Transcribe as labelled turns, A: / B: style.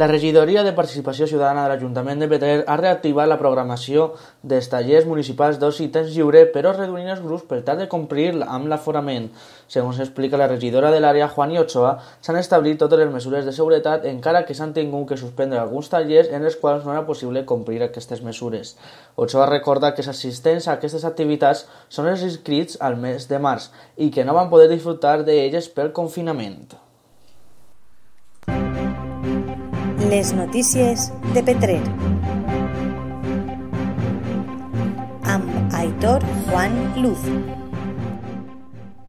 A: La regidoria de Participació Ciutadana de l'Ajuntament de Petrer ha reactivat la programació dels tallers municipals d'oci i temps lliure, però reduint els grups per tal de complir amb l'aforament. Segons explica la regidora de l'àrea, Juani Ochoa, s'han establit totes les mesures de seguretat, encara que s'han tingut que suspendre alguns tallers en els quals no era possible complir aquestes mesures. Ochoa recorda que els assistents a aquestes activitats són els inscrits al mes de març i que no van poder disfrutar d'elles pel confinament.
B: Les notícies de Petrer. Amb Aitor Juan Luz.